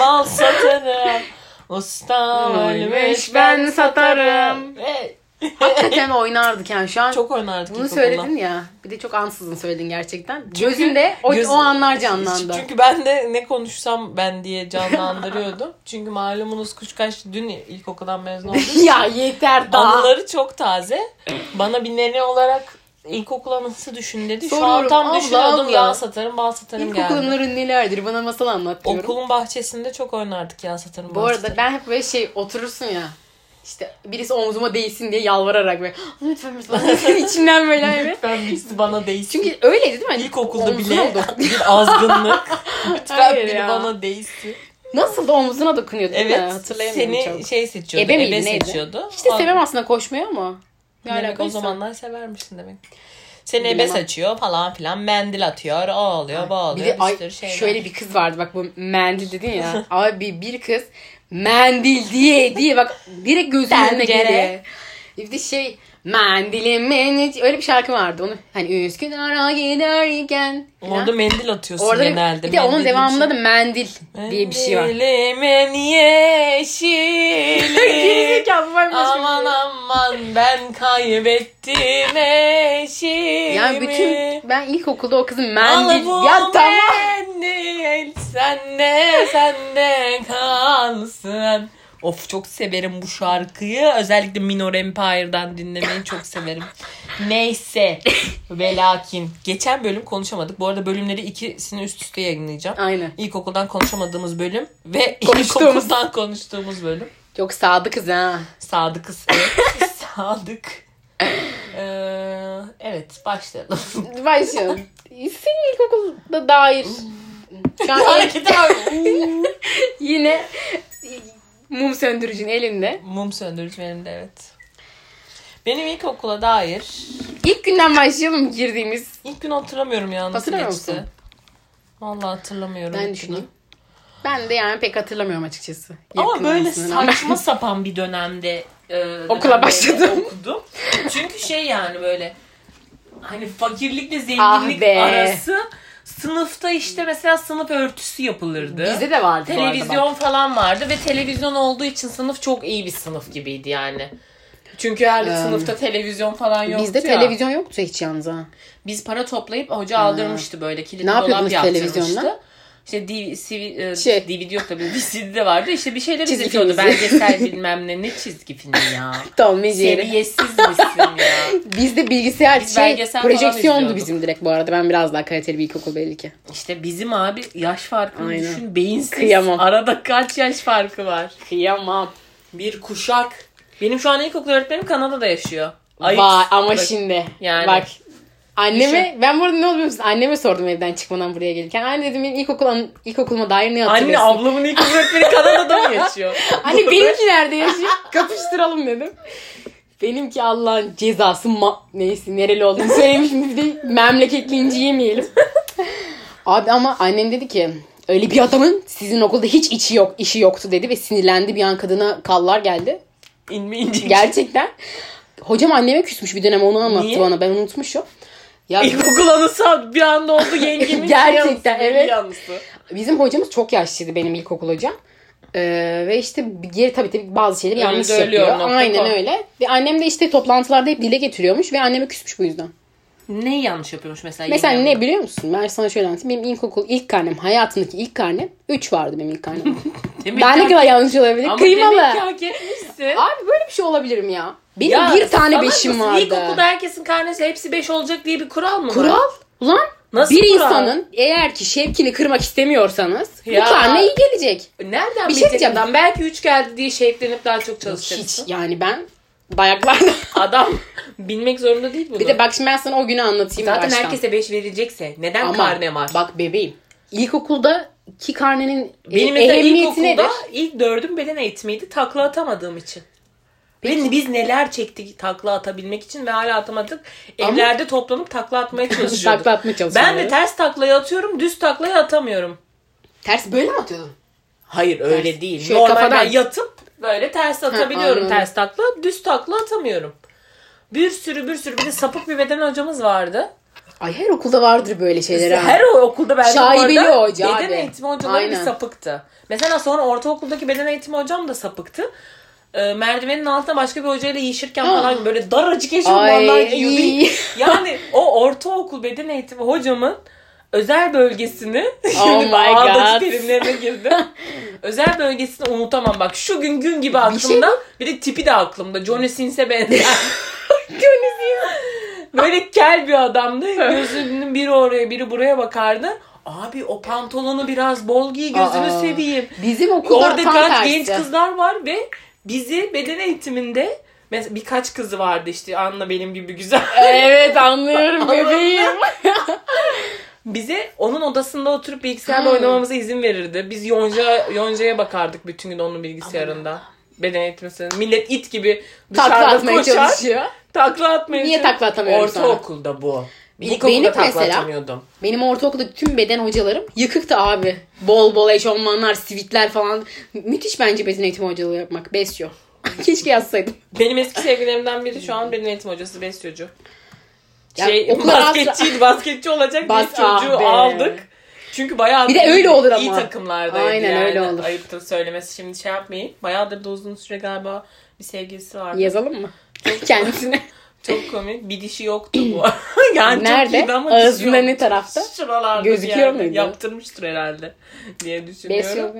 Bal satarım. Usta ölmüş ben satarım. Hey. Hakikaten oynardık yani şu an. Çok oynardık Bunu söyledin ya. Bir de çok ansızın söyledin gerçekten. Gözünde o, Göz- o anlar canlandı. Çünkü ben de ne konuşsam ben diye canlandırıyordum. Çünkü malumunuz Kuşkaş dün ilkokuldan mezun oldu. ya yeter daha. Anıları çok taze. Bana bir nene olarak ilkokul anısı düşün dedi. Şu an Soruyorum, tam abla, düşünüyordum abla. yağ satarım bal satarım geldi. İlkokulların nelerdir bana masal anlat diyorum. Okulun bahçesinde çok oynardık yağ satarım Bu bal arada satarım. ben hep böyle şey oturursun ya. İşte birisi omzuma değsin diye yalvararak böyle lütfen lütfen içimden böyle hani. Ben birisi bana değsin. Çünkü öyleydi değil mi? Hani İlkokulda bile bir azgınlık. Lütfen Hayır biri ya. bana değsin. Nasıl da omzuna dokunuyordu değil mi? Evet Hatırlayamıyorum seni çok. şey seçiyordu. Ebe Ebe, miydi, neydi? seçiyordu. Hiç de sevmem aslında koşmayı ama. Ne Demek o alakaysa. zamanlar severmişsin demek. Seni ebe seçiyor falan filan. Mendil atıyor. O oluyor bu oluyor. Bir Bir, de ay, sürü şeyler. şöyle bir kız vardı bak bu mendil dedin ya. Abi bir kız mendil diye diye bak direkt gözümün önüne geliyor. Bir de şey mendilim mendil öyle bir şarkı vardı onu hani Üsküdar'a giderken. Orada mendil atıyorsun Orada genelde. bir de onun Mendilin devamında içine- da mendil diye bir şey var. Mendilimin yeşili. Mı? aman aman ben kaybettim eşimi. Yani bütün ben ilkokulda o kızın Al mendil bu ya tamam. mendil sende sende kalsın. Of çok severim bu şarkıyı. Özellikle Minor Empire'dan dinlemeyi çok severim. Neyse. Ve lakin. Geçen bölüm konuşamadık. Bu arada bölümleri ikisini üst üste yayınlayacağım. Aynen. İlkokuldan konuşamadığımız bölüm ve Konuştuğumuz. ilkokuldan konuştuğumuz bölüm. Çok sadıkız ha. Sadıkız. Evet. Sadık. Ee, evet başlayalım. Başlayalım. Senin ilkokulda dair. Şu an yine mum söndürücün elinde. Mum söndürücü benim de evet. Benim ilkokula dair İlk günden başlayalım girdiğimiz. ilk gün hatırlamıyorum ya nasıl Hatırlamıyor geçti. musun? Vallahi hatırlamıyorum. Ben ilk günü. düşüneyim. Ben de yani pek hatırlamıyorum açıkçası. Ama Yakın böyle olmasına rağmen. saçma sapan bir dönemde e, Okula dönemde başladım. Okudum. Çünkü şey yani böyle hani fakirlikle Ah zenginlik be. arası sınıfta işte mesela sınıf örtüsü yapılırdı. Bizde de vardı Televizyon bak. falan vardı ve televizyon olduğu için sınıf çok iyi bir sınıf gibiydi yani. Çünkü her Ee, sınıfta televizyon falan yoktu Bizde ya. televizyon yoktu hiç yalnız ha. Biz para toplayıp hoca aldırmıştı böyle kilitli Ne dolap yaptırmıştı. televizyonla? İşte D- CV, e, Şey. DVD yok tabii VCD de vardı. İşte bir şeyler Çizgi izletiyordu. Belgesel bilmem ne. Ne çizgi filmi ya. Tom Jerry. Seviyesiz misin ya? Bizde bilgisayar Biz şey projeksiyondu bizim direkt bu arada. Ben biraz daha kaliteli bir ilkokul belli ki. İşte bizim abi yaş farkını Aynen. düşün. Beyinsiz. Kıyamam. Arada kaç yaş farkı var? Kıyamam. Bir kuşak. Benim şu an ilkokul öğretmenim Kanada'da yaşıyor. Ayıp. Vay ama Bak, şimdi. Yani. Bak. Anneme ben bu arada ne oluyor musun? Anneme sordum evden çıkmadan buraya gelirken. Anne dedim benim ilkokul an- ilkokuluma dair ne Anne hatırlıyorsun? ablamın ilkokul öğretmeni Kanada'da mı yaşıyor? Anne benimki nerede yaşıyor? Kapıştıralım dedim. Benimki Allah'ın cezası ma- neyse nereli olduğunu söylemişim bir de memleketli inci yemeyelim. Abi ama annem dedi ki öyle bir adamın sizin okulda hiç içi yok, işi yoktu dedi ve sinirlendi bir an kadına kallar geldi. İnme ince. Gerçekten. Hocam anneme küsmüş bir dönem onu anlattı Niye? bana ben unutmuşum. Ya İlkokul anısı bir anda oldu yengemin. Gerçekten, şey anısı, evet. bir anısı. bizim hocamız çok yaşlıydı benim ilkokul hocam. Ee, ve işte geri tabii tabii bazı şeyleri yanlış yapıyor. Aynen öyle. Ve annem de işte toplantılarda hep dile getiriyormuş ve anneme küsmüş bu yüzden. Ne yanlış yapıyormuş mesela? Mesela ne biliyor musun? Ben sana şöyle anlatayım. Benim ilkokul ilk karnem, hayatımdaki ilk karnem 3 vardı benim ilk karnem. Ben ne kadar yanlış olabilir? Ama Kıymalı. demek ki hak etmişsin. Abi böyle bir şey olabilir mi ya? Benim Ya bir tane salak beşim mısın? vardı. İlkokulda herkesin karnesi hepsi 5 olacak diye bir kural mı var? Kural. Ulan Nasıl bir kural? insanın eğer ki şevkini kırmak istemiyorsanız Ya. bu karne iyi gelecek. Nereden Bir şey bilecek diyeceğim. adam? Belki 3 geldi diye şevklenip daha çok çalışacaksın. Hiç yani ben dayaklarda. Adam bilmek zorunda değil bunu. bir de bak şimdi ben sana o günü anlatayım Zaten baştan. herkese 5 verilecekse neden Ama karne var? bak bebeğim. İlkokulda ki karnenin Benim e, mesela ehemmiyeti nedir? ilkokulda ilk dördüm beden eğitimiydi. Takla atamadığım için. Ve biz neler çektik takla atabilmek için ve hala atamadık. Ama- Evlerde toplanıp takla atmaya çalışıyorduk. Takla atmaya çalışıyorduk. Ben de ters taklayı atıyorum, düz taklayı atamıyorum. Ters böyle mi atıyordun? Hayır öyle Ters. değil. Şöyle Normal kafadan. ben yatıp böyle ters atabiliyorum anladım. ters takla. Düz takla atamıyorum. Bir sürü bir sürü bir de sapık bir beden hocamız vardı. Ay her okulda vardır böyle şeyler. ha. Her okulda bence Şaibeli hoca beden abi. eğitimi hocaları bir sapıktı. Mesela sonra ortaokuldaki beden eğitimi hocam da sapıktı. Ee, merdivenin altına başka bir hocayla yiyişirken falan böyle daracık eşofmanlar giyiyordu. iyi. Yani o ortaokul beden eğitimi hocamın özel bölgesini Oh şimdi God. terimlerine girdim. özel bölgesini unutamam bak şu gün gün gibi şey aklımda. Bir, de tipi de aklımda. Johnny Sins'e benzer. Böyle kel bir adamdı. Gözünün biri oraya biri buraya bakardı. Abi o pantolonu biraz bol giy gözünü Aa. seveyim. Bizim okulda Orada tam tersi. genç kızlar var ve bizi beden eğitiminde mesela birkaç kızı vardı işte Anla benim gibi güzel. Evet anlıyorum bebeğim. Bize onun odasında oturup bilgisayarda oynamamıza izin verirdi. Biz Yonca Yonca'ya bakardık bütün gün onun bilgisayarında. Beden eğitimi sırasında. Millet it gibi Takla dışarıda atmaya koşar. çalışıyor. Takla atmaya Niye takla atamıyorum sana? Ortaokulda bu. benim İlkokulda takla mesela- atamıyordum. Benim ortaokulda tüm beden hocalarım yıkıktı abi. Bol bol eşofmanlar, sivitler falan. Müthiş bence beden eğitimi hocalığı yapmak. Besyo. Keşke yazsaydım. Benim eski sevgilerimden biri şu an beden eğitim hocası besyocu. Şey, kadar basketçiydi, basketçi olacak Bas- bir çocuğu ah be. aldık. Çünkü bayağı Bir de öyle olur iyi ama. takımlardaydı Aynen yani. öyle olur. Ayıptır söylemesi şimdi şey yapmayayım. Bayağıdır da uzun süre galiba bir sevgilisi vardı. Yazalım mı? Kendisine. Çok komik. Bir dişi yoktu bu. yani Nerede? çok iyiydi ama Ağzında ne tarafta? Şuralarda Gözüküyor yerde. muydu? Yaptırmıştır herhalde diye düşünüyorum.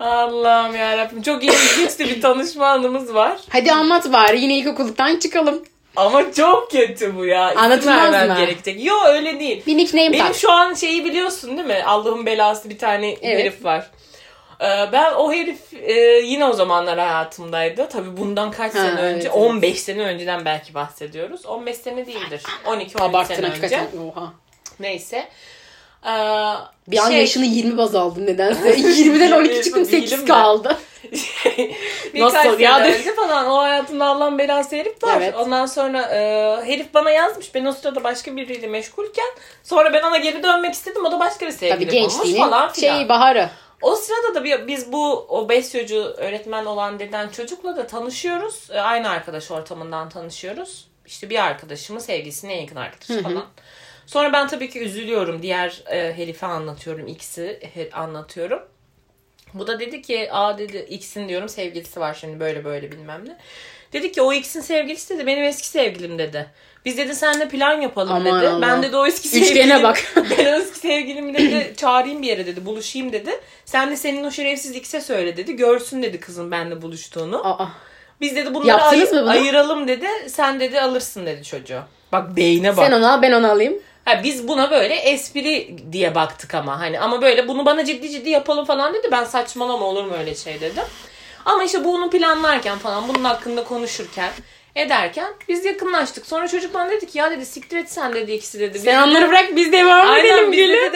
Allah'ım yarabbim. Çok ilginç bir tanışma anımız var. Hadi anlat bari yine ilkokuldan çıkalım. Ama çok kötü bu ya. İsim Anlatılmaz vermem mı? gerekecek. Yo öyle değil. Bir nickname Benim tak. şu an şeyi biliyorsun değil mi? Allah'ın belası bir tane Evet. herif var. Ee, Ben o herif e, yine o zamanlar hayatımdaydı. Tabii bundan kaç Ha, sene evet, önce? evet. 15 sene önceden belki bahsediyoruz. 15 sene değildir. 12-13 Abarttın sene hakikaten. önce. Oha. Neyse. Ee, Bir an şey- yaşını 20 baz aldın nedense. 20'den 12 çıktım Değilim 8 de. kaldı. Birkaç Nasıl ya? önce falan o hayatımda Allah'ın belası herif var. Evet. Ondan sonra e, herif bana yazmış. Ben o sırada başka biriyle meşgulken. Sonra ben ona geri dönmek istedim. O da başka bir Tabii sevgili bulmuş gençliğinin falan filan. şey baharı. O sırada da bir, biz bu o besyocu öğretmen olan deden çocukla da tanışıyoruz. E, Aynı arkadaş ortamından tanışıyoruz. İşte bir arkadaşımın sevgilisinin en yakın arkadaşı falan. Sonra ben tabii ki üzülüyorum. Diğer e, herife anlatıyorum. X'i he- anlatıyorum. Bu da dedi ki aa dedi X'in diyorum sevgilisi var şimdi böyle böyle bilmem ne. Dedi ki o X'in sevgilisi dedi benim eski sevgilim dedi. Biz dedi seninle plan yapalım Aman dedi. Allah. Ben dedi o eski Üçgene sevgilim. bak. ben o eski sevgilimi dedi çağırayım bir yere dedi buluşayım dedi. Sen de senin o şerefsiz X'e söyle dedi. Görsün dedi kızın benimle buluştuğunu. Aa. Biz dedi bunları Yaptınız ay- mı bunu? ayıralım dedi. Sen dedi alırsın dedi çocuğu. Bak beyne bak. Sen onu al ben onu alayım. Ha, biz buna böyle espri diye baktık ama hani ama böyle bunu bana ciddi ciddi yapalım falan dedi. Ben saçmalama olur mu öyle şey dedim. Ama işte bunu planlarken falan bunun hakkında konuşurken ederken biz yakınlaştık. Sonra çocuk bana dedi ki ya dedi siktir et sen dedi ikisi dedi. Biz Sen onları bırak biz devam Aynen edelim biz gülüm.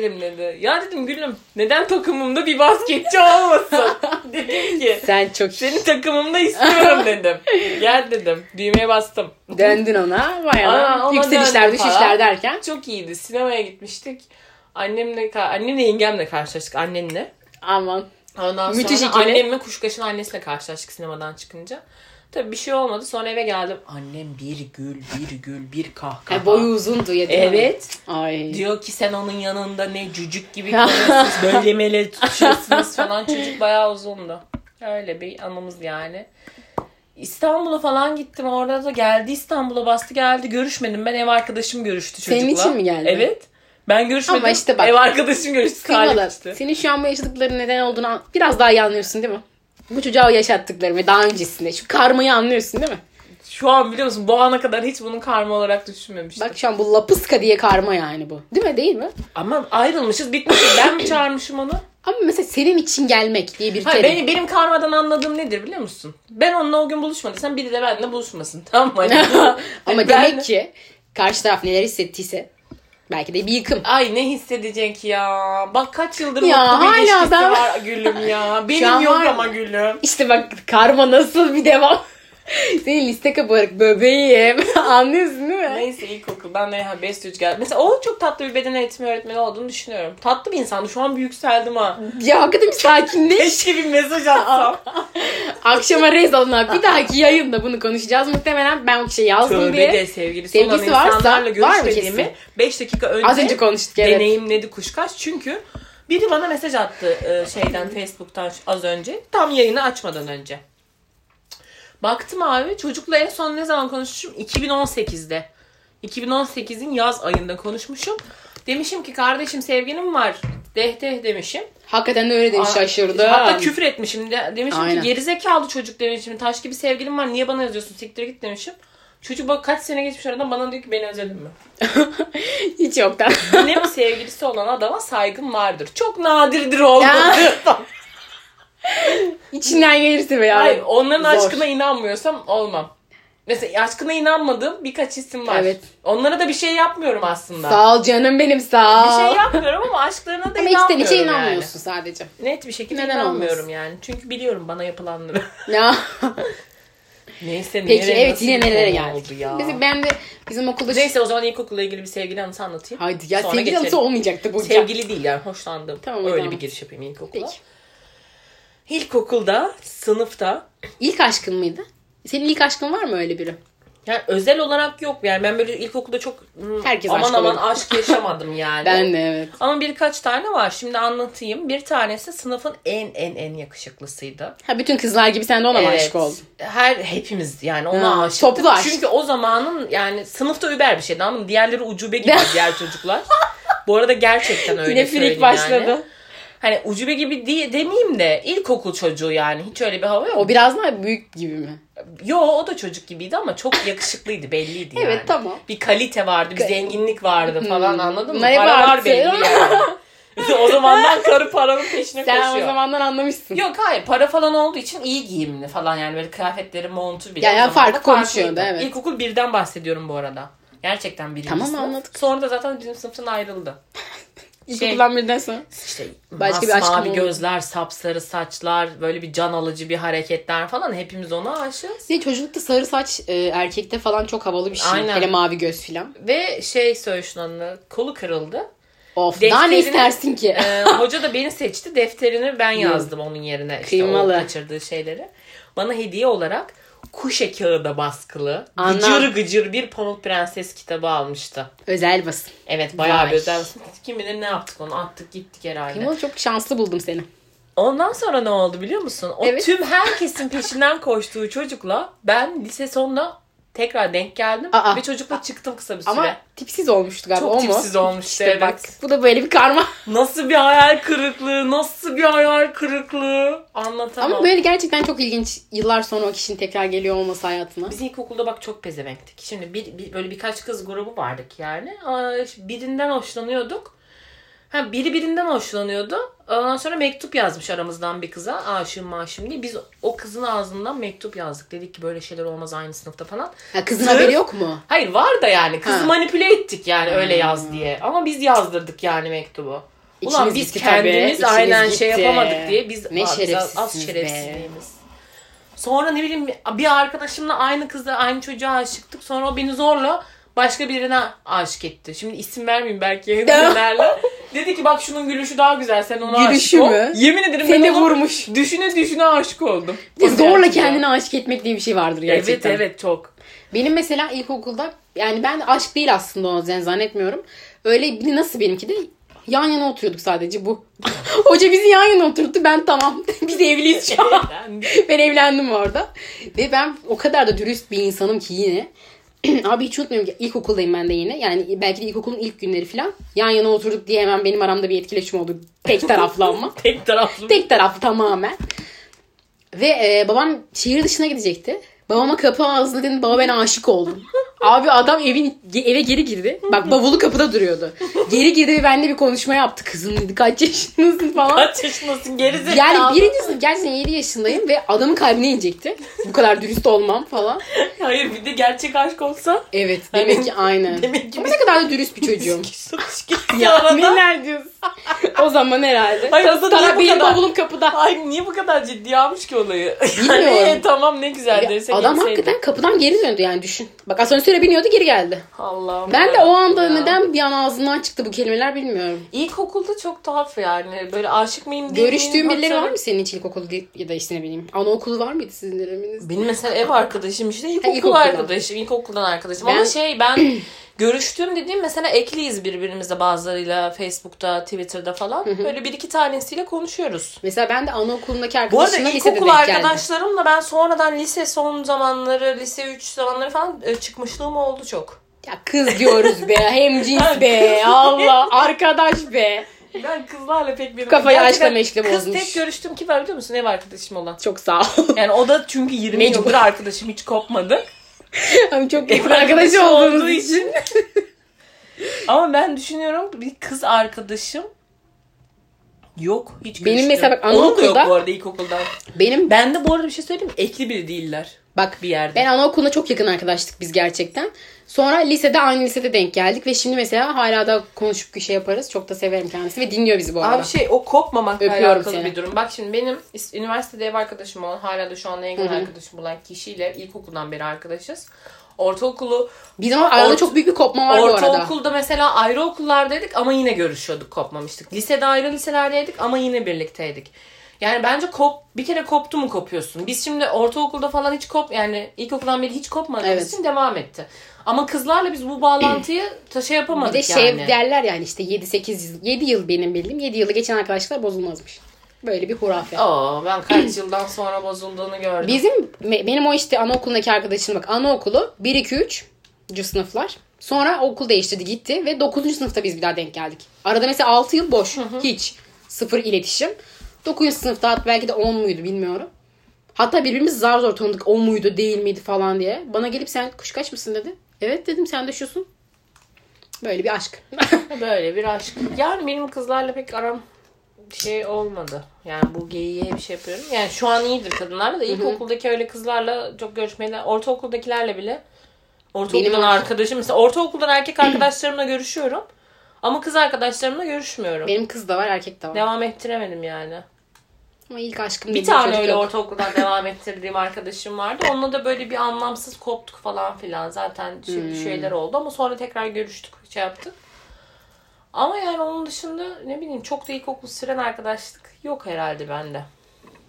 Edelim dedi. Ya dedim gülüm neden takımımda bir basketçi olmasın? dedim ki Sen çok senin takımımda istiyorum dedim. Gel dedim. Düğmeye bastım. döndün ona. Bayağı yükselişler düşüşler derken. Çok iyiydi. Sinemaya gitmiştik. Annemle, annemle yengemle karşılaştık. Annenle. Aman. Ondan Müthiş sonra ikili. annemle kuşkaşın annesiyle karşılaştık sinemadan çıkınca. Tabii bir şey olmadı. Sonra eve geldim. Annem bir gül, bir gül, bir kahkaha. Ha, boyu uzundu mi? Evet. Ay. Diyor ki sen onun yanında ne cücük gibi kalıyorsunuz. böyle mele tutuşuyorsunuz falan. Çocuk bayağı uzundu. Öyle bir anımız yani. İstanbul'a falan gittim. Orada da geldi İstanbul'a bastı geldi. Görüşmedim. Ben ev arkadaşım görüştü çocukla. Senin için mi geldi? Evet. Ben görüşmedim. Ama işte bak- Ev arkadaşım görüştü. Kıymalı. Senin şu an bu yaşadıkların neden olduğunu biraz daha iyi anlıyorsun değil mi? Bu çocuğa yaşattıklarım ve daha öncesinde. Şu karmayı anlıyorsun değil mi? Şu an biliyor musun bu ana kadar hiç bunun karma olarak düşünmemiştim. Bak şu an bu lapıska diye karma yani bu. Değil mi? Değil mi? Ama ayrılmışız bitmişiz. Ben mi çağırmışım onu? Ama mesela senin için gelmek diye bir Hayır, terim. benim, benim karmadan anladığım nedir biliyor musun? Ben onunla o gün buluşmadıysam biri de benimle buluşmasın. Tamam mı? Hani Ama ben- demek ki karşı taraf neler hissettiyse belki de bir yıkım. Ay ne hissedecek ya. Bak kaç yıldır Ya, mutlu bir hala ilişkisi ben- var gülüm ya. Benim yok var. ama gülüm. İşte bak karma nasıl bir devam. Senin liste kaparak bebeğim. Anlıyorsun değil mi? Neyse ilkokuldan ne ha Bestüc geldi. Mesela o çok tatlı bir beden eğitimi öğretmeni olduğunu düşünüyorum. Tatlı bir insandı. Şu an bir yükseldim ha. Ya hakikaten bir sakinleş. Keşke bir mesaj atsam. Akşama rez alın. Bir dahaki yayında bunu konuşacağız. Muhtemelen ben o şey yazdım Tövbe diye. de sevgilisi, Sevgilisi olan varsa insanlarla var görüşmediğimi? 5 dakika önce, Az önce konuştuk evet. deneyimledi kuşkaş. Çünkü biri bana mesaj attı e, şeyden Facebook'tan az önce. Tam yayını açmadan önce. Baktım abi çocukla en son ne zaman konuşmuşum? 2018'de. 2018'in yaz ayında konuşmuşum. Demişim ki kardeşim sevgilim var. Deh deh demişim. Hakikaten de öyle demiş Aa, şaşırdı. Hatta küfür etmişim. De, demişim Aynen. ki gerizekalı çocuk demişim. Taş gibi sevgilim var. Niye bana yazıyorsun? Siktir git demişim. Çocuk bak kaç sene geçmiş aradan bana diyor ki beni özledin mi? Hiç yoktan. Benim sevgilisi olan adama saygım vardır. Çok nadirdir. Ya. İçinden gelirse be ya. Hayır, onların Zor. aşkına inanmıyorsam olmam. Mesela aşkına inanmadığım birkaç isim var. Evet. Onlara da bir şey yapmıyorum aslında. Sağ ol canım benim sağ ol. Bir şey yapmıyorum ama aşklarına da Ama inanmıyorum içten içe yani. inanmıyorsun sadece. Net bir şekilde Neden inanmıyorum olmaz? yani. Çünkü biliyorum bana yapılanları. Ya. Neyse Peki nereye, evet yine nelere geldik. ya. Bizim, ben de bizim okulda... Neyse o zaman ilkokulla ilgili bir sevgili anısı anlatayım. Haydi ya Sonra sevgili geçelim. anısı olmayacaktı bu. Sevgili değil yani hoşlandım. Tamam, Öyle tamam. bir giriş yapayım ilkokula. Peki. İlkokulda, sınıfta İlk aşkın mıydı? Senin ilk aşkın var mı öyle biri? yani özel olarak yok. Yani ben böyle ilkokulda çok hmm, Herkes aman aşk aman oluyor. aşk yaşamadım yani. Ben de evet. Ama birkaç tane var. Şimdi anlatayım. Bir tanesi sınıfın en en en yakışıklısıydı. Ha bütün kızlar gibi sen de ona mı aşık oldun? Her hepimiz yani ona Ha, aşıktık. toplu aşk. Çünkü o zamanın yani sınıfta über bir şeydi anladın mı? Diğerleri ucube gibi diğer çocuklar. Bu arada gerçekten öyle Yine söyleyeyim başladı. Yani. Hani ucube gibi diye demeyeyim de ilkokul çocuğu yani. Hiç öyle bir hava yok. O biraz daha büyük gibi mi? Yo o da çocuk gibiydi ama çok yakışıklıydı belliydi yani. Evet, tamam. Bir kalite vardı, bir zenginlik vardı falan anladın mı? Bunlar hep Para var artı. belli yani. o zamandan karı paranın peşine Sen koşuyor. o zamandan anlamışsın. Yok hayır para falan olduğu için iyi giyimli falan yani böyle kıyafetleri montu bile. Ya- ya o zaman da farkı konuşuyordu, evet. İlkokul birden bahsediyorum bu arada. Gerçekten birinci Tamam, sınıf. anladık. Sonra da zaten bizim sınıftan ayrıldı. İlkokuldan birden sonra. İşte Başka bir aşkım oldu. gözler, sapsarı saçlar, böyle bir can alıcı bir hareketler falan hepimiz ona aşığız. Size çocuklukta sarı saç e, erkekte falan çok havalı bir şey. Aynen. Hele mavi göz filan. Ve şey Söğüşnan'ın kolu kırıldı. Of daha ne istersin ki? Ee, hoca da beni seçti. Defterini ben yazdım onun yerine. İşte Kıymalı. o kaçırdığı şeyleri. Bana hediye olarak kuşe kağıda baskılı Ana. gıcır gıcır bir Pamuk Prenses kitabı almıştı. Özel basın. Evet bayağı Vay. bir özel. Kim bilir ne yaptık onu attık gittik herhalde. Kıymalı çok şanslı buldum seni. Ondan sonra ne oldu biliyor musun? O Evet. tüm herkesin peşinden koştuğu çocukla ben lise sonunda tekrar denk geldim Aa. ve çocukla çıktım kısa bir süre. Ama tipsiz olmuştu galiba Çok o mu? tipsiz olmuştu, İşte evet. bak bu da böyle bir karma. Nasıl bir hayal kırıklığı, nasıl bir hayal kırıklığı anlatamam. Ama böyle gerçekten çok ilginç yıllar sonra o kişinin tekrar geliyor olması hayatına. Biz ilkokulda bak çok pezevenktik. Şimdi bir, bir- böyle birkaç kız grubu vardık yani. Birinden hoşlanıyorduk. Ha, biri birinden hoşlanıyordu. Ondan sonra mektup yazmış aramızdan bir kıza. Aşığım maşım diye. Biz o kızın ağzından mektup yazdık. Dedik ki böyle şeyler olmaz aynı sınıfta falan. Ha, kızın Sırf- haberi yok mu? Hayır var da yani. Kızı Ha. manipüle ettik yani öyle yaz diye. Ama biz yazdırdık yani mektubu. Ulan İçimiz biz gitti kendimiz içimiz aynen şey gitti. yapamadık diye biz Ne az- az be. şerefsizliğimiz. Sonra ne bileyim bir arkadaşımla aynı kıza aynı çocuğa aşıktık. Sonra o beni zorla başka birine aşık etti. Şimdi isim vermeyeyim belki dinlerler. Dedi ki bak şunun gülüşü daha güzel sen ona Gülüşü aşık ol. mü? Yemin ederim Seni ben ona vurmuş. düşüne düşüne aşık oldum. Bir de zorla Gerçekten. kendini aşık etmek diye bir şey vardır gerçekten. Evet evet çok. Benim mesela ilkokulda yani ben aşk değil aslında o yüzden zannetmiyorum. Öyle bir nasıl benimki de yan yana oturuyorduk sadece bu. Hoca bizi yan yana oturttu ben tamam. Biz evliyiz şu an. ben evlendim orada. Ve ben o kadar da dürüst bir insanım ki yine. Abi hiç unutmuyorum ki ilkokuldayım ben de yine. Yani belki de ilkokulun ilk günleri falan. Yan yana oturduk diye hemen benim aramda bir etkileşim oldu. Tek taraflı ama. Tek taraflı. Tek taraflı tamamen. Ve e, babam şehir dışına gidecekti. Babama kapı ağzına dedim baba ben aşık oldum. Abi adam evin eve geri girdi. Bak bavulu kapıda duruyordu. Geri girdi ve benimle bir konuşma yaptı. Kızım dedi kaç yaşındasın falan. Kaç yaşındasın gerizekalı. Yani birinci sınıf gerçekten 7 yaşındayım ve adamın kalbine inecekti. Bu kadar dürüst olmam falan. Hayır bir de gerçek aşk olsa. Evet demek ki aynen. Demek ki Ama ne kadar da dürüst bir çocuğum. Ya neler diyorsun? o zaman herhalde. Hayır, niye Sana benim kadar- bavulum kapıda. Ay niye bu kadar ciddi almış ki olayı? Bilmiyorum. Yani, tamam ne güzel desek Adam hakikaten kapıdan geri döndü yani düşün. Bak asansöre biniyordu geri geldi. Allah'ım. Ben de o anda ya. neden bir an ağzından çıktı bu kelimeler bilmiyorum. İlkokulda çok tuhaf yani. Böyle aşık mıyım değil Görüştüğün birileri var mı senin hiç ilkokulu ya da işte ne bileyim. Anaokulu var mıydı sizin döneminizde? Benim mesela ev arkadaşım işte ilkokul ilkokuldan. arkadaşım, ilkokuldan arkadaşım. Ama Ben- şey ben görüştüğüm dediğim mesela ekliyiz birbirimize bazılarıyla Facebook'ta, Twitter'da falan. Böyle bir iki tanesiyle konuşuyoruz. Mesela ben de anaokulundaki Bu arada arkadaşımla lisede denk geldim. arkadaşlarımla ben sonradan lise son zamanları, lise 3 zamanları falan e, çıkmışlığım oldu çok. Ya kız diyoruz be. Hem cins be. Allah. Arkadaş be. Ben kızlarla pek bir... Kafayı Gerçekten aşkla meşle Kız bozmuş. tek görüştüğüm kim var biliyor musun? Ev arkadaşım olan. Çok sağ ol. Yani o da çünkü 20 Mecbur. yıldır arkadaşım hiç kopmadı. Hani çok yakın arkadaşı olduğunuz için. Ama ben düşünüyorum bir kız arkadaşım yok hiç Benim mesela bak Onun da yok anaokulda- bu arada ilkokuldan. Benim Ben de bu arada bir şey söyleyeyim mi? Ekli biri değiller bak bir yerde. ben anaokulunda çok yakın arkadaştık biz gerçekten. Sonra lisede aynı lisede denk geldik ve şimdi mesela hala da konuşup bir şey yaparız. Çok da severim kendisi ve dinliyor bizi bu arada. Abi şey o kopmamakla Öpüyorum alakalı seni. bir durum. Bak şimdi benim üniversitede ev arkadaşım olan hala da şu anda en yakın Hı hı. arkadaşım olan kişiyle ilkokuldan beri arkadaşız. Ortaokulu Bizim ama arada çok büyük bir kopma var bu arada. Ortaokulda mesela ayrı okullardaydık ama yine görüşüyorduk kopmamıştık. Lisede ayrı liselerdeydik ama yine birlikteydik. Yani bence kop bir kere koptu mu kopuyorsun. Biz şimdi ortaokulda falan hiç kop yani ilkokuldan beri hiç kopmadığımız Evet. için devam etti. Ama kızlarla biz bu bağlantıyı şey Bir yapamadık de şey yani. derler yani işte 7-8 yıl, 7 yıl benim bildiğim 7 yılı geçen arkadaşlar bozulmazmış. Böyle bir hurafe. Oo, ben kaç yıldan sonra bozulduğunu gördüm. Bizim benim o işte anaokulundaki arkadaşım bak anaokulu 1 2 3 sınıflar. Sonra okul değiştirdi gitti ve 9. sınıfta biz bir daha denk geldik. Arada mesela 6 yıl boş. Hiç. Sıfır iletişim. 9. sınıfta hatta belki de 10 muydu bilmiyorum. Hatta birbirimiz zar zor tanıdık o muydu değil miydi falan diye. Bana gelip sen kuşkaç mısın dedi. Evet dedim sen de şusun. Böyle bir aşk. Böyle bir aşk. Yani benim kızlarla pek aram şey olmadı. Yani bu geyiğe hep şey yapıyorum. Yani şu an iyidir kadınlarla da ilkokuldaki öyle kızlarla çok görüşmeyle ortaokuldakilerle bile ortaokuldan Benim- arkadaşım mesela ortaokuldan erkek arkadaşlarımla görüşüyorum. Ama kız arkadaşlarımla görüşmüyorum. Benim kız da var erkek de var. Devam ettiremedim yani. Ama ilk aşkım Bir dediğim tane çocuk öyle yok. ortaokuldan devam ettirdiğim arkadaşım vardı. Onunla da böyle bir anlamsız koptuk falan filan. Zaten Hmm. şeyler oldu ama sonra tekrar görüştük, şey yaptık. Ama yani onun dışında ne bileyim çok da ilkokul süren arkadaşlık yok herhalde bende.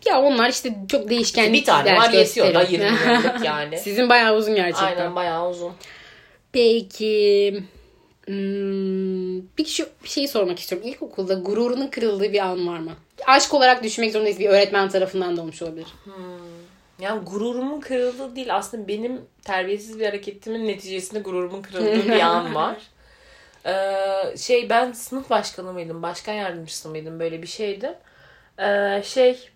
Ya onlar işte çok değişken. bir tane var yetiyor da 20 yıllık yani. Sizin bayağı uzun gerçekten. Aynen bayağı uzun. Peki. Hmm, bir, şu, bir şey sormak istiyorum. İlkokulda gururunun kırıldığı bir an var mı? Aşk olarak düşünmek zorundayız. Bir öğretmen tarafından da olmuş olabilir. Yani gururumun kırıldığı değil aslında benim terbiyesiz bir hareketimin neticesinde gururumun kırıldığı bir an var. Ee, şey ben sınıf başkanı mıydım? Başkan yardımcısı mıydım? Böyle bir şeydim. Ee, şey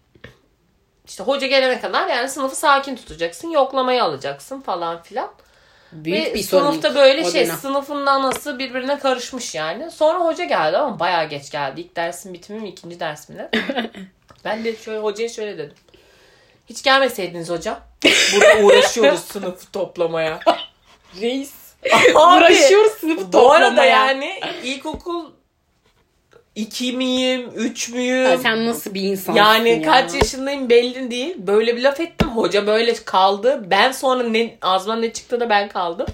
işte hoca gelene kadar yani sınıfı sakin tutacaksın. Yoklamayı alacaksın falan filan. Büyük Ve bir sorun. sınıfta böyle o şey dönem. sınıfın anası birbirine karışmış yani. Sonra hoca geldi ama bayağı geç geldi. İlk dersin bitimi mi ikinci ders mi ne? ben de şöyle hocaya şöyle dedim. Hiç gelmeseydiniz hocam. Burada uğraşıyoruz sınıfı toplamaya. Reis. Abi, Uğraşıyoruz sınıfı Bu arada toplamaya. yani ilkokul 2 miyim, 3 müyüm? Ya sen nasıl bir insansın Yani ya? kaç yaşındayım belli değil. Böyle bir laf ettim. Hoca böyle kaldı. Ben sonra ne ağzımdan ne çıktı da ben kaldım.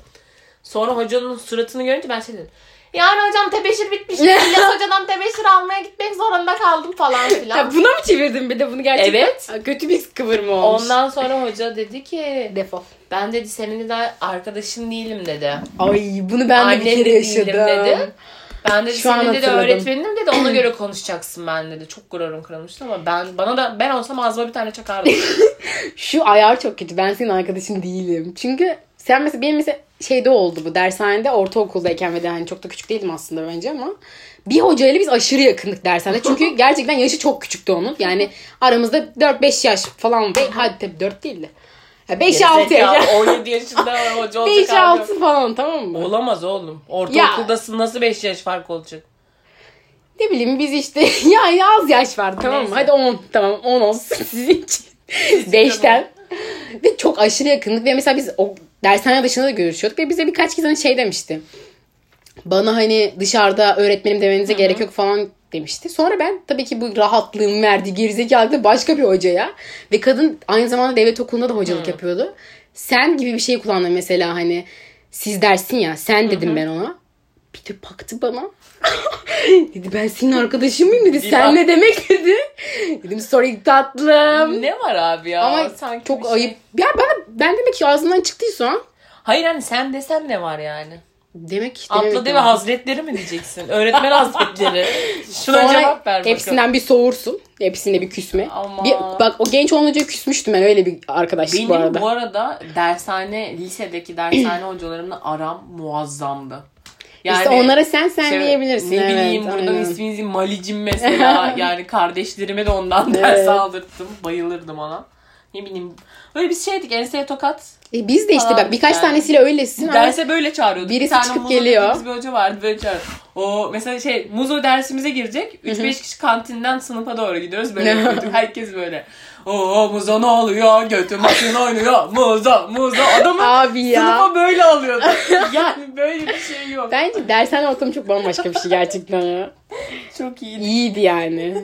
Sonra hocanın suratını görünce ben şey dedim. Yani hocam tebeşir bitmiş. İlyas hocadan tebeşir almaya gitmek zorunda kaldım falan filan. Ya buna mı çevirdin bir de bunu gerçekten? Evet. Ha, Kötü bir kıvırma olmuş. Ondan sonra hoca dedi ki Defol. ben dedi senin de arkadaşın değilim dedi. Ay bunu ben de bir kere değilim yaşadım. dedi. Ben dedi Şu senin dedi öğretmenim dedi ona göre konuşacaksın ben dedi. Çok gururum kırılmıştı ama ben bana da ben olsam ağzıma bir tane çakardım. Şu ayar çok kötü. Ben senin arkadaşın değilim. Çünkü sen mesela benim mesela şeyde oldu bu dershanede ortaokuldayken ve de hani çok da küçük değildim aslında bence ama bir hocayla biz aşırı yakındık dershanede. Çünkü gerçekten yaşı çok küçüktü onun. Yani aramızda 4-5 yaş falan. Hadi tabii 4 değildi. 5-6 yaş. Zekalı, 17 yaşında hoca olacak hali yok. 5-6 falan tamam mı? Olamaz oğlum. Ortaokuldasın nasıl 5 yaş fark olacak? Ne bileyim biz işte yani az yaş vardı tamam mı? Hadi 10 tamam 10 olsun sizin için. 5'ten. ve çok aşırı yakınlık ve mesela biz o dershane dışında da görüşüyorduk ve bize birkaç kez hani şey demişti. Bana hani dışarıda öğretmenim demenize gerek yok falan demişti. Sonra ben tabii ki bu rahatlığın verdiği gerizekalılıkla başka bir hocaya ve kadın aynı zamanda devlet okulunda da hocalık yapıyordu. Sen gibi bir şey kullandı mesela hani siz dersin ya sen dedim ben ona. Bir de baktı bana. dedi ben senin arkadaşın mıyım dedi. Sen ne demek dedi. Dedim sorry tatlım. Ne var abi ya? Ama Sanki çok şey- ayıp. Ya bana ben demek ki ağzından çıktıysa Hayır hani sen desem ne var yani? Demek ki Atla dememek deve lazım. hazretleri mi diyeceksin? Öğretmen hazretleri. Şuna Sonra cevap ver bakalım. hepsinden bir soğursun. Hepsine bir küsme. Ama- Bir, bak o genç olunca küsmüştüm ben öyle bir arkadaşlık Benim bu arada. bu arada dershane, lisedeki dershane hocalarımla aram muazzamdı. işte onlara sen sen şey, diyebilirsin. Ne evet, bileyim buradan aynen. isminizi Malicim mesela. yani kardeşlerime de ondan ders Evet. aldırttım. Bayılırdım ona. Ne bileyim. Böyle bir şeydik. Enseye tokat. E biz de işte bak birkaç yani. tanesiyle öylesin ama Derse böyle çağırıyorduk. birisi bir tane çıkıp geliyor. dediğimiz bir hoca vardı böyle çağırıyor. O mesela şey Muzo dersimize girecek. 3-5 kişi kantinden sınıfa doğru gidiyoruz. Böyle yapıyorduk. Herkes böyle. Oo Muzo ne oluyor? Götü maçın oynuyor. Muzo Muzo. Adamı Abi ya. sınıfa böyle alıyordu. yani böyle bir şey yok. Bence dershane ortamı çok bambaşka bir şey gerçekten ya. Çok iyiydi. İyiydi yani.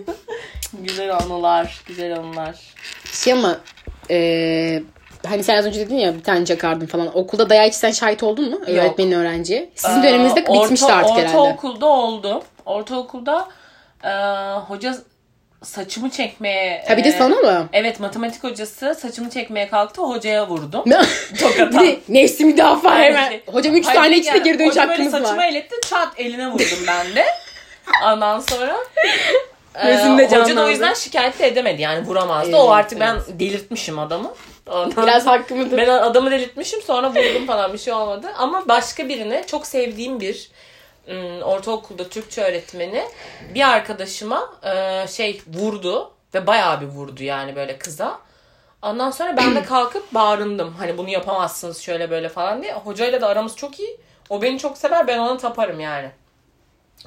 Güzel anılar. Güzel anılar. Şey ama e, hani sen az önce dedin ya bir tane çakardın falan. Okulda dayak sen şahit oldun mu? Öğretmenin öğrenciye. Sizin döneminizde Ee, bitmişti orta- artık herhalde. Ortaokulda oldu. Ortaokulda e, hoca saçımı çekmeye... Ha bir de e, sana mı? Evet matematik hocası saçımı çekmeye kalktı. Hocaya vurdum. bir Tokata. de nefsi müdafaa hemen. Hocam 3 Hayır, tane içinde yani geri dönüş böyle hakkınız saçıma var. eletti. Çat eline vurdum ben de. Ondan sonra e, Gözünde hoca da o yüzden şikayet de edemedi yani vuramazdı. Evet, o artık evet. ben delirtmişim adamı. Ondan Biraz hakkımı ben adamı delirtmişim sonra vurdum falan bir şey olmadı. Ama başka birine çok sevdiğim bir ım, ortaokulda Türkçe öğretmeni bir arkadaşıma e, şey vurdu ve bayağı bir vurdu yani böyle kıza. Ondan sonra ben de kalkıp bağırındım. Hani bunu yapamazsınız şöyle böyle falan diye. Hocayla da aramız çok iyi. O beni çok sever ben ona taparım yani.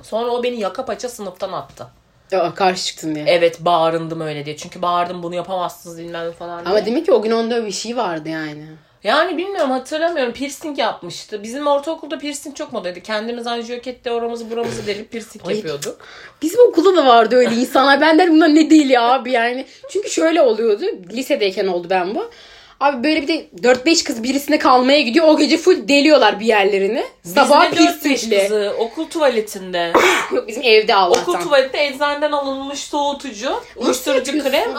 Sonra o beni yaka paça sınıftan attı. Aa, karşı çıktın diye. Evet bağırındım öyle diye. Çünkü bağırdım bunu yapamazsınız bilmem falan diye. Ama demek ki o gün onda bir şey vardı yani. Yani bilmiyorum hatırlamıyorum. Piercing yapmıştı. Bizim ortaokulda piercing çok modaydı. Kendimiz anjiyokette oramızı buramızı delip piercing Ay. yapıyorduk. Bizim okulda da vardı öyle insanlar. Ben derim bunlar ne değil ya abi yani. Çünkü şöyle oluyordu. Lisedeyken oldu ben bu. Abi böyle bir de 4-5 kız birisine kalmaya gidiyor. O gece full deliyorlar bir yerlerini. Sabah Biz de 4-5 piercingli. kızı okul tuvaletinde. Yok bizim evde Allah'tan. okul tuvalette eczaneden alınmış soğutucu, uyuşturucu krem,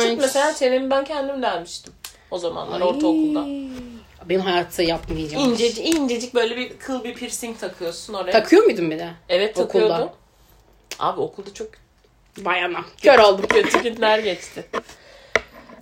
tüp mesela çenemi ben kendim delmiştim. O zamanlar Ay. ortaokulda. Benim hayatta yapmayacağım. İncecik, incecik böyle bir kıl bir piercing takıyorsun oraya. Takıyor muydun bir de? evet okulda. takıyordum. Abi okulda çok Bayanam. Kör oldum. kötü günler geçti.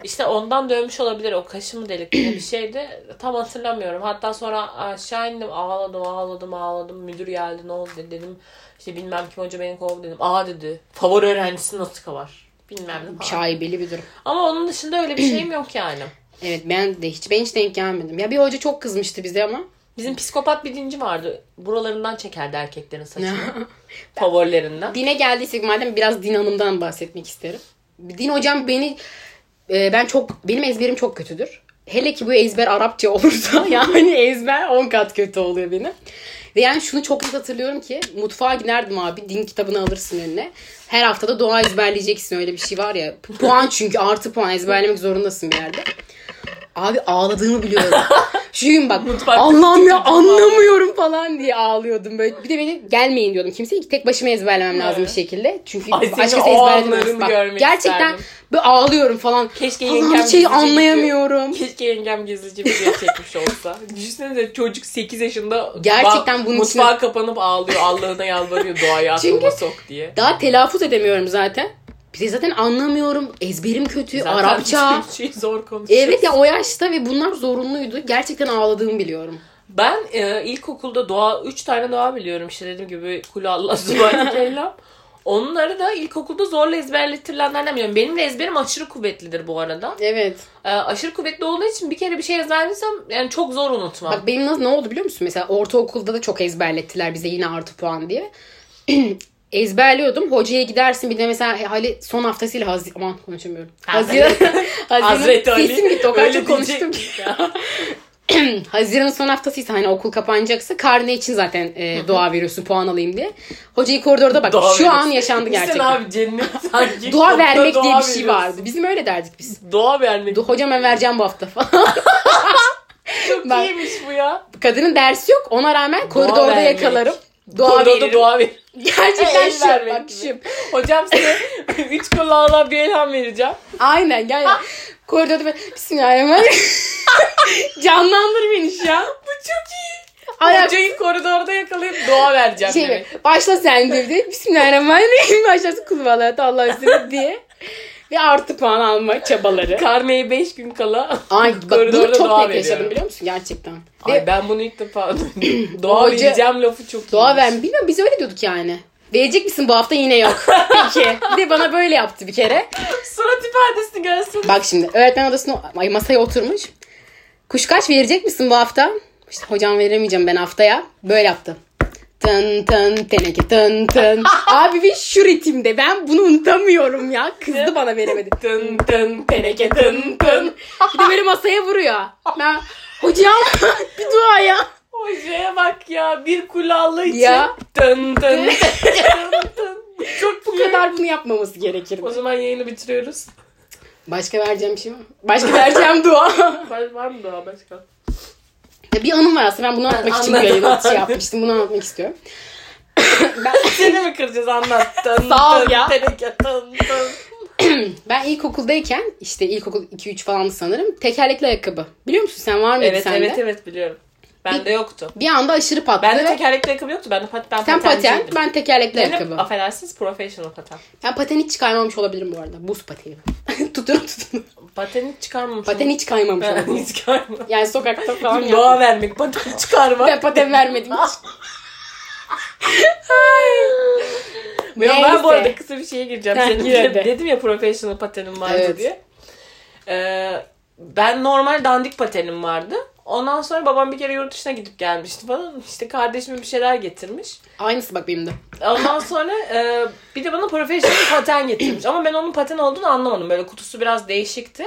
İşte ondan dövmüş olabilir. O kaşımı delikli bir şeydi. Tam hatırlamıyorum. Hatta sonra aşağı indim. Ağladım, ağladım, ağladım. Müdür geldi. Ne oldu dedi. dedim. İşte bilmem kim hoca beni kovdu dedim. Aa dedi. Favori öğrencisi nasıl kovar? Bilmem ne falan. Şaibeli bir durum. Ama onun dışında öyle bir şeyim yok yani. Evet ben de hiç ben hiç denk gelmedim. Ya bir hoca çok kızmıştı bize ama. Bizim psikopat bir dinci vardı. Buralarından çekerdi erkeklerin saçını. Favorilerinden. Dine geldiysek madem biraz din hanımdan bahsetmek isterim. Din hocam beni e, ben çok benim ezberim çok kötüdür. Hele ki bu ezber Arapça olursa yani ezber 10 kat kötü oluyor benim. Ve yani şunu çok net hatırlıyorum ki mutfağa giderdim abi din kitabını alırsın önüne. Her haftada dua ezberleyeceksin öyle bir şey var ya. Puan çünkü artı puan ezberlemek zorundasın bir yerde. Abi ağladığımı biliyorum. Şu gün bak Allah'ım ya anlamıyorum falan diye ağlıyordum böyle. Bir de beni gelmeyin diyordum kimseye ki tek başıma ezberlemem lazım bir şekilde. Çünkü Ay, başkası ezberlemez. Bak, gerçekten isterdim. böyle ağlıyorum falan. Keşke yengem bir şey anlayamıyorum. Keşke yengem gizlice video çekmiş olsa. Düşünsenize çocuk 8 yaşında Gerçekten bunun mutfağa içine- kapanıp ağlıyor. Allah'ına yalvarıyor duayı aklıma Çünkü- sok diye. Daha telaffuz edemiyorum zaten. Bir de zaten anlamıyorum. Ezberim kötü. Zaten Arapça. Türkçeyi zor konuşuyoruz. Evet ya o yaşta ve bunlar zorunluydu. Gerçekten ağladığımı biliyorum. Ben e, ilkokulda doğa, 3 tane doğa biliyorum. İşte dediğim gibi Kulu Allah Kelam. Onları da ilkokulda zorla ezberletilenlerden biliyorum. Benim de ezberim aşırı kuvvetlidir bu arada. Evet. E, aşırı kuvvetli olduğu için bir kere bir şey ezberlersem yani çok zor unutmam. Bak benim nasıl ne oldu biliyor musun? Mesela ortaokulda da çok ezberlettiler bize yine artı puan diye. Ezberliyordum. Hocaya gidersin bir de mesela Ali son haftasıyla Hazi... Aman konuşamıyorum. Ha, Haziran. Haziran. Hazreti Ali. Sesim gitti o kadar çok konuştum ki. Haziran'ın son haftasıysa hani okul kapanacaksa karne için zaten e, dua veriyorsun puan alayım diye. Hocayı koridorda bak Dua şu an veriyorsun. yaşandı Sen gerçekten. abi cennet sanki. Dua vermek diye dua bir şey veriyorsun. vardı. Bizim öyle derdik biz. Dua vermek. Du- Hocam ben vereceğim bu hafta falan. Çok Bak. iyiymiş bu ya. Kadının dersi yok ona rağmen koridorda vermek. yakalarım. Dua Koridorda veririm. dua ver. Gerçekten El şu vermek bak gibi. şu. Hocam size üç kulağına bir elham vereceğim. Aynen gel. Koridorda böyle Bismillahirrahmanirrahim. Canlandır beni şu an. Bu çok iyi. Ayak Hocayı koridorda yakalayıp dua vereceğim şey demek. başla sen dedi. Bismillahirrahmanirrahim. Başlasın kul vallahi Allah diye. Ve artı puan alma çabaları. Karneye 5 gün kala Ay bak bunu çok net yaşadım biliyor musun gerçekten. Ay Ve ben bunu ilk defa duydum. Hoca- vereceğim lafı çok iyi. dua ver bilmiyorum biz öyle diyorduk yani. Verecek misin bu hafta yine yok. Peki. Bir de bana böyle yaptı bir kere. Surat ifadesini görsün. Bak şimdi öğretmen odasına ay, masaya oturmuş. Kuşkaç verecek misin bu hafta? İşte hocam veremeyeceğim ben haftaya. Böyle yaptı. Tın tın teneke tın tın. Abi bir şu ritimde ben bunu unutamıyorum ya. Kızdı bana veremedi. Tın tın teneke tın tın. Bir de böyle masaya vuruyor. Ben hocam bir dua ya. Hocaya bak ya bir kulağlı için. Ya. Tın tın tın tın. Çok Bu kadar bunu yapmaması gerekirdi. O zaman yayını bitiriyoruz. Başka vereceğim bir şey var. Başka vereceğim dua. Var, var mı daha başka? Bir anım var aslında ben bunu anlatmak için anladım. yayını şey yapmıştım. Bunu anlatmak istiyorum. ben, Seni mi kıracağız anlat. Tın Sağ ol ya. Ben ilkokuldayken işte ilkokul 2-3 falan sanırım tekerlekli ayakkabı. Biliyor musun sen var mıydı Evet sende? evet evet biliyorum. Bende yoktu. Bir anda aşırı patladı. Bende ve tekerlekli ayakkabı yoktu. Bende pat, ben sen paten, ben tekerlekli Benim, ayakkabı. affedersiniz professional paten. Ben paten hiç çıkarmamış olabilirim bu arada. Buz pateni. tutun tutun. Pateni çıkarmamışım. Paten hiç kaymamış Ben hiç çıkarmadım. Yani sokakta falan Doğa yaptım. vermek, paten çıkarmak. Ben paten vermedim hiç. Ben, ben Neyse. bu arada kısa bir şeye gireceğim. Heh, Senin hadi. dedim ya professional patenim vardı Evet. diye. Ee, ben normal dandik patenim vardı. Ondan sonra babam bir kere yurt dışına gidip gelmişti falan. İşte kardeşime bir şeyler getirmiş. Aynısı bak benim de. Ondan sonra e, bir de bana professional paten getirmiş. Ama ben onun paten olduğunu anlamadım. Böyle kutusu biraz değişikti.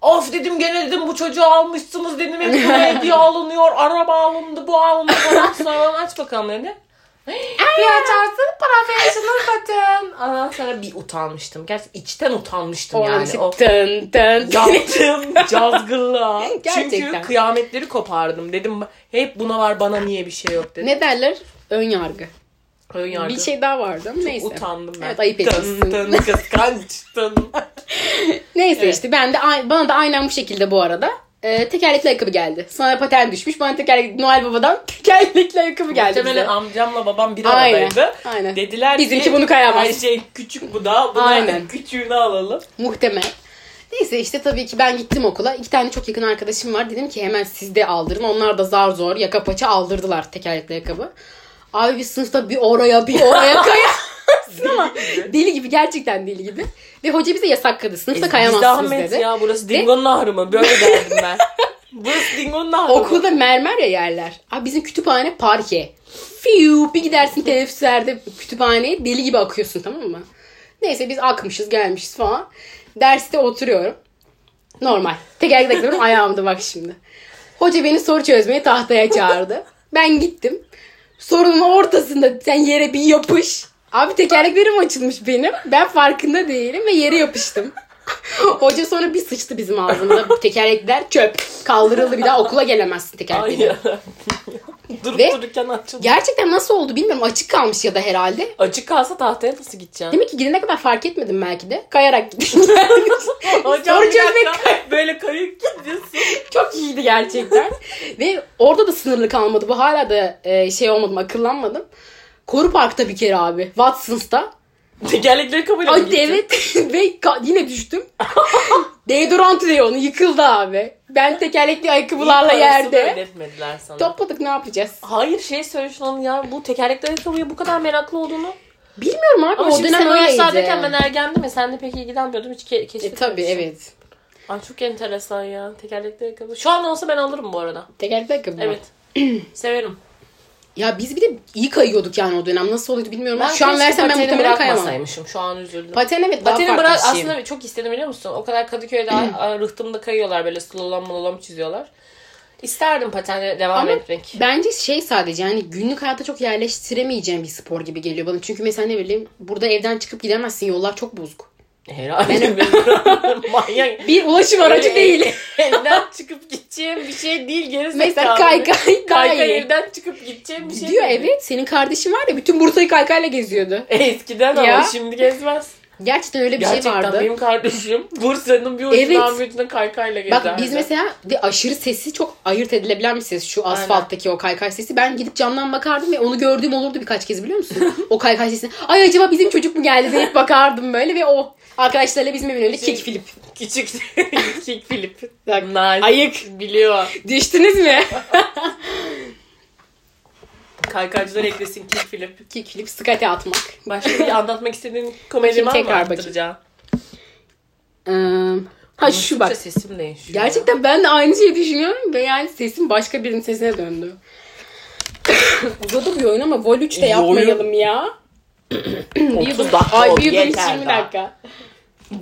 Of dedim gene dedim bu çocuğu almışsınız dedim. Hep buna hediye alınıyor. Araba alındı bu alındı falan. Sonra aç bakalım dedi. Bir açarsın professional paten. Ondan sonra bir utanmıştım. Gerçekten içten utanmıştım O yani. yani O tın tın. yaptığım cazgırlığa. Çünkü Gerçekten. kıyametleri kopardım. Dedim hep buna var bana niye bir şey yok dedim. ne derler? Ön yargı. Ön yargı. Bir şey daha vardı ama neyse. Utandım ben. Evet ayıp etmişsin. tın tın. Neyse Evet. işte ben de bana da aynen bu şekilde bu arada. E, tekerlekli ayakkabı geldi. Sana paten düşmüş. Bana tekerlekli Noel Baba'dan tekerlekli ayakkabı geldi Muhtemelen bize. amcamla babam bir aradaydı. aynen. Dediler Bizimki ki bunu kayamaz. Her şey küçük bu da. Buna Aynen. küçüğünü alalım. Muhtemel. Neyse işte tabii ki ben gittim okula. İki tane çok yakın arkadaşım var. Dedim ki hemen siz de aldırın. Onlar da zar zor yaka paça aldırdılar tekerlekli ayakkabı. Abi biz sınıfta bir oraya bir oraya kayarsın ama deli gibi gerçekten deli gibi. Ve hoca bize yasakladı. Sınıfta Bizde kayamazsınız dedi. ya burası Dingo'nun nahırı mı? Böyle derdim ben. burası Dingo'nun nahırı mı? Okulda mermer ya yerler. Abi bizim kütüphane parke. Fiu bir gidersin teneffüslerde kütüphaneye deli gibi akıyorsun tamam mı? Neyse biz akmışız gelmişiz falan. Derste oturuyorum. Normal. Tekerlekle gidiyorum ayağımda bak şimdi. Hoca beni soru çözmeye tahtaya çağırdı. Ben gittim. Sorunun ortasında sen yere bir yapış. Abi tekerleklerim açılmış benim. Ben farkında değilim ve yere yapıştım. Hoca sonra bir sıçtı bizim ağzımıza. Bu tekerlekler çöp. Kaldırıldı bir daha okula gelemezsin Ay tekerlekle. ya. Durup Ve- dururken açıldı. Gerçekten nasıl oldu bilmiyorum. Açık kalmış ya da herhalde. Açık kalsa tahtaya nasıl gideceksin? Demek ki gidene kadar fark etmedim belki de. Kayarak gittim. Hocam Soru çözmek böyle kayık gidiyorsun. çok iyiydi gerçekten. Ve orada da sınırlı kalmadı. Bu hala da e, şey olmadım, akıllanmadım. Koru Park'ta bir kere abi. Watson's'ta. Tekerlekleri kabul Ay evet. Ve ka- yine düştüm. Deodorant reyonu yıkıldı abi. Ben tekerlekli ayakkabılarla yerde. sana. Topladık ne yapacağız? Hayır şey söyle şunu onun ya bu tekerlekli ayakkabıya bu kadar meraklı olduğunu. Bilmiyorum abi Ama o şimdi dönem sen o öyleydi. yaşlardayken ben ergendim ya sen de pek ilgilenmiyordum hiç ke- E keşfetmemişsin. tabi evet. Ay çok enteresan ya tekerlekli ayakkabı. Şu an olsa ben alırım bu arada. Tekerlekli ayakkabı mı? Evet. Severim. Ya biz bir de iyi kayıyorduk yani o dönem. Nasıl oluyordu bilmiyorum. Ben Şu an versem ben muhtemelen kayamam. Şu an üzüldüm. Paten evet daha Pateni bırak şey. aslında çok istedim biliyor musun? O kadar Kadıköy'de a- rıhtımda kayıyorlar böyle slalom malolom çiziyorlar. İsterdim patene devam Ama etmek. bence şey sadece yani günlük hayatta çok yerleştiremeyeceğim bir spor gibi geliyor bana. Çünkü mesela ne bileyim burada evden çıkıp gidemezsin. Yollar çok bozuk. Herhalde bir manyak. Bir ulaşım aracı Böyle değil. Evden çıkıp gideceğim bir şey değil. Geri Mesela kaykay Kaykay evden çıkıp gideceğim bir şey Diyor değil. evet. Senin kardeşin var ya bütün Bursa'yı kaykayla geziyordu. Eskiden ama Ya. şimdi gezmez. Gerçekten öyle bir Gerçekten şey vardı. benim kardeşim Bursa'nın bir ucundan Evet. bir ucuna kaykayla gezerdi. Bak biz mesela de aşırı sesi çok ayırt edilebilen bir ses. Şu asfalttaki o kaykay sesi. Ben gidip camdan bakardım ve onu gördüğüm olurdu birkaç kez biliyor musun? o kaykay sesine. Ay acaba bizim çocuk mu geldi deyip bakardım böyle ve o. Arkadaşlarla bizim evin önünde Şey- kick flip. Küçük flip. Bak, Nice. ayık. Biliyor. Düştünüz mü? Kaykaycılar eklesin kick flip. kick flip skate atmak. Başka bir anlatmak istediğin komedi var mı tekrar bakayım. anlatacağın? Ee, ha şu bak. Sesim değişiyor. Gerçekten ben de aynı şeyi düşünüyorum ve yani sesim başka birinin sesine döndü. Uzadı bir oyun ama Vol 3 de oyun. yapmayalım ya. 30 dakika Ay oldu, bir yudum yeter 20 daha. dakika.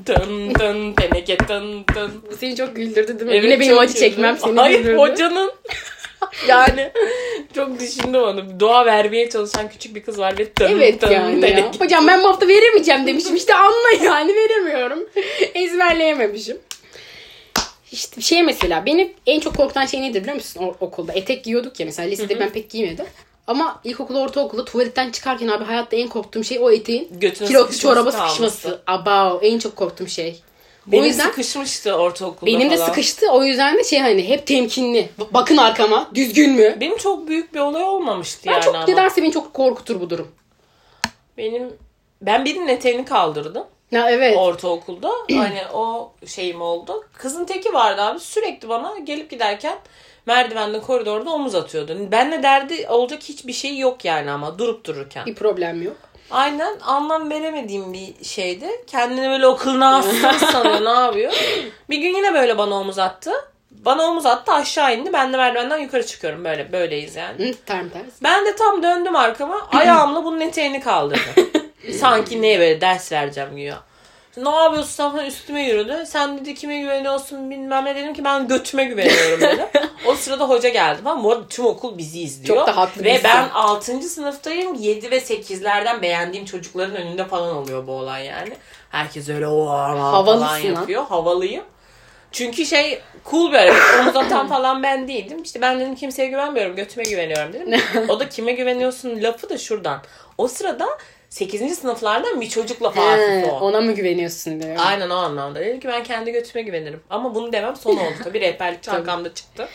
Dın dın teneke dın dın. Seni çok güldürdü değil mi? Evet, Yine benim acı çekmem seni Hayır güldürdü. hocanın yani çok düşündüm onu. Dua vermeye çalışan küçük bir kız var ve dın Evet dın yani ya. teneke. Hocam ben bu hafta veremeyeceğim demişim. İşte anla yani veremiyorum. Ezberleyememişim. İşte şey mesela beni en çok korkutan şey nedir biliyor musun o- okulda? Etek giyiyorduk ya mesela lisede ben pek giymedim. Ama ilkokulda ortaokulda tuvaletten çıkarken abi hayatta en korktuğum şey o eteğin Götüne kilotlu çoraba sıkışması. Abao en çok korktuğum şey. Benim o yüzden sıkışmıştı ortaokulda benim de falan. sıkıştı. O yüzden de şey hani hep temkinli. Bakın arkama düzgün mü? Benim çok büyük bir olay olmamıştı Ben yani çok ama. nedense beni çok korkutur bu durum. Benim ben birinin eteğini kaldırdım Ya evet. ortaokulda. hani o şeyim oldu. Kızın teki vardı abi sürekli bana gelip giderken merdivende koridorda omuz atıyordu. Benle derdi olacak hiçbir şey yok yani ama durup dururken. Bir problem yok. Aynen anlam veremediğim bir şeydi. Kendini böyle okuluna hasta sanıyor ne yapıyor. Bir gün yine böyle bana omuz attı. Bana omuz attı aşağı indi. Ben de merdivenden yukarı çıkıyorum böyle böyleyiz yani. Tam tersi. Ben de tam döndüm arkama. Ayağımla bunun eteğini kaldırdım. Sanki neye böyle ders vereceğim güya. Ne yapıyorsun sen falan üstüme yürüdü. Sen dedi kime güveniyorsun bilmem ne dedim ki ben götüme güveniyorum dedim. o sırada hoca geldi falan. Bu arada tüm okul bizi izliyor. Çok da haklı Ve ben 6. sınıftayım. 7 ve 8'lerden beğendiğim çocukların önünde falan oluyor bu olay yani. Herkes öyle o falan Havalısın ha. yapıyor. Havalıyım. Çünkü şey cool bir hareket. Omuz atan falan ben değildim. İşte ben dedim kimseye güvenmiyorum. Götüme güveniyorum dedim. o da kime güveniyorsun lafı da şuradan. O sırada 8. sınıflardan bir çocuk lafı He, hafif o. ona mı güveniyorsun diyor. Aynen o anlamda. Dedim ki ben kendi götüme güvenirim. Ama bunu demem son oldu tabii. Rehberlikçi arkamda çıktı.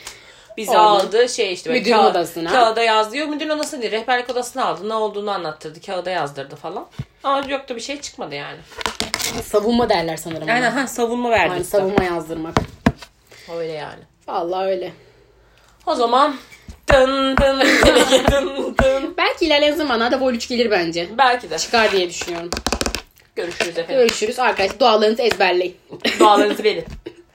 Bizi Oradan. aldı şey işte. Müdürün kağıt- odasına. Kağıda yazdı. Yok müdürün odasına değil. Rehberlik odasına aldı. Ne olduğunu anlattırdı. Kağıda yazdırdı falan. Ama yok da bir şey çıkmadı yani. Savunma derler sanırım. Aynen ona. ha savunma verdi. Yani savunma yazdırmak. Öyle yani. Vallahi öyle. O zaman dın dın dın dın dın. Belki ilerleyen zamanlarda Vol 3 gelir bence. Belki de. Çıkar diye düşünüyorum. Görüşürüz efendim. Görüşürüz arkadaşlar. Dualarınızı ezberleyin. Dualarınızı verin.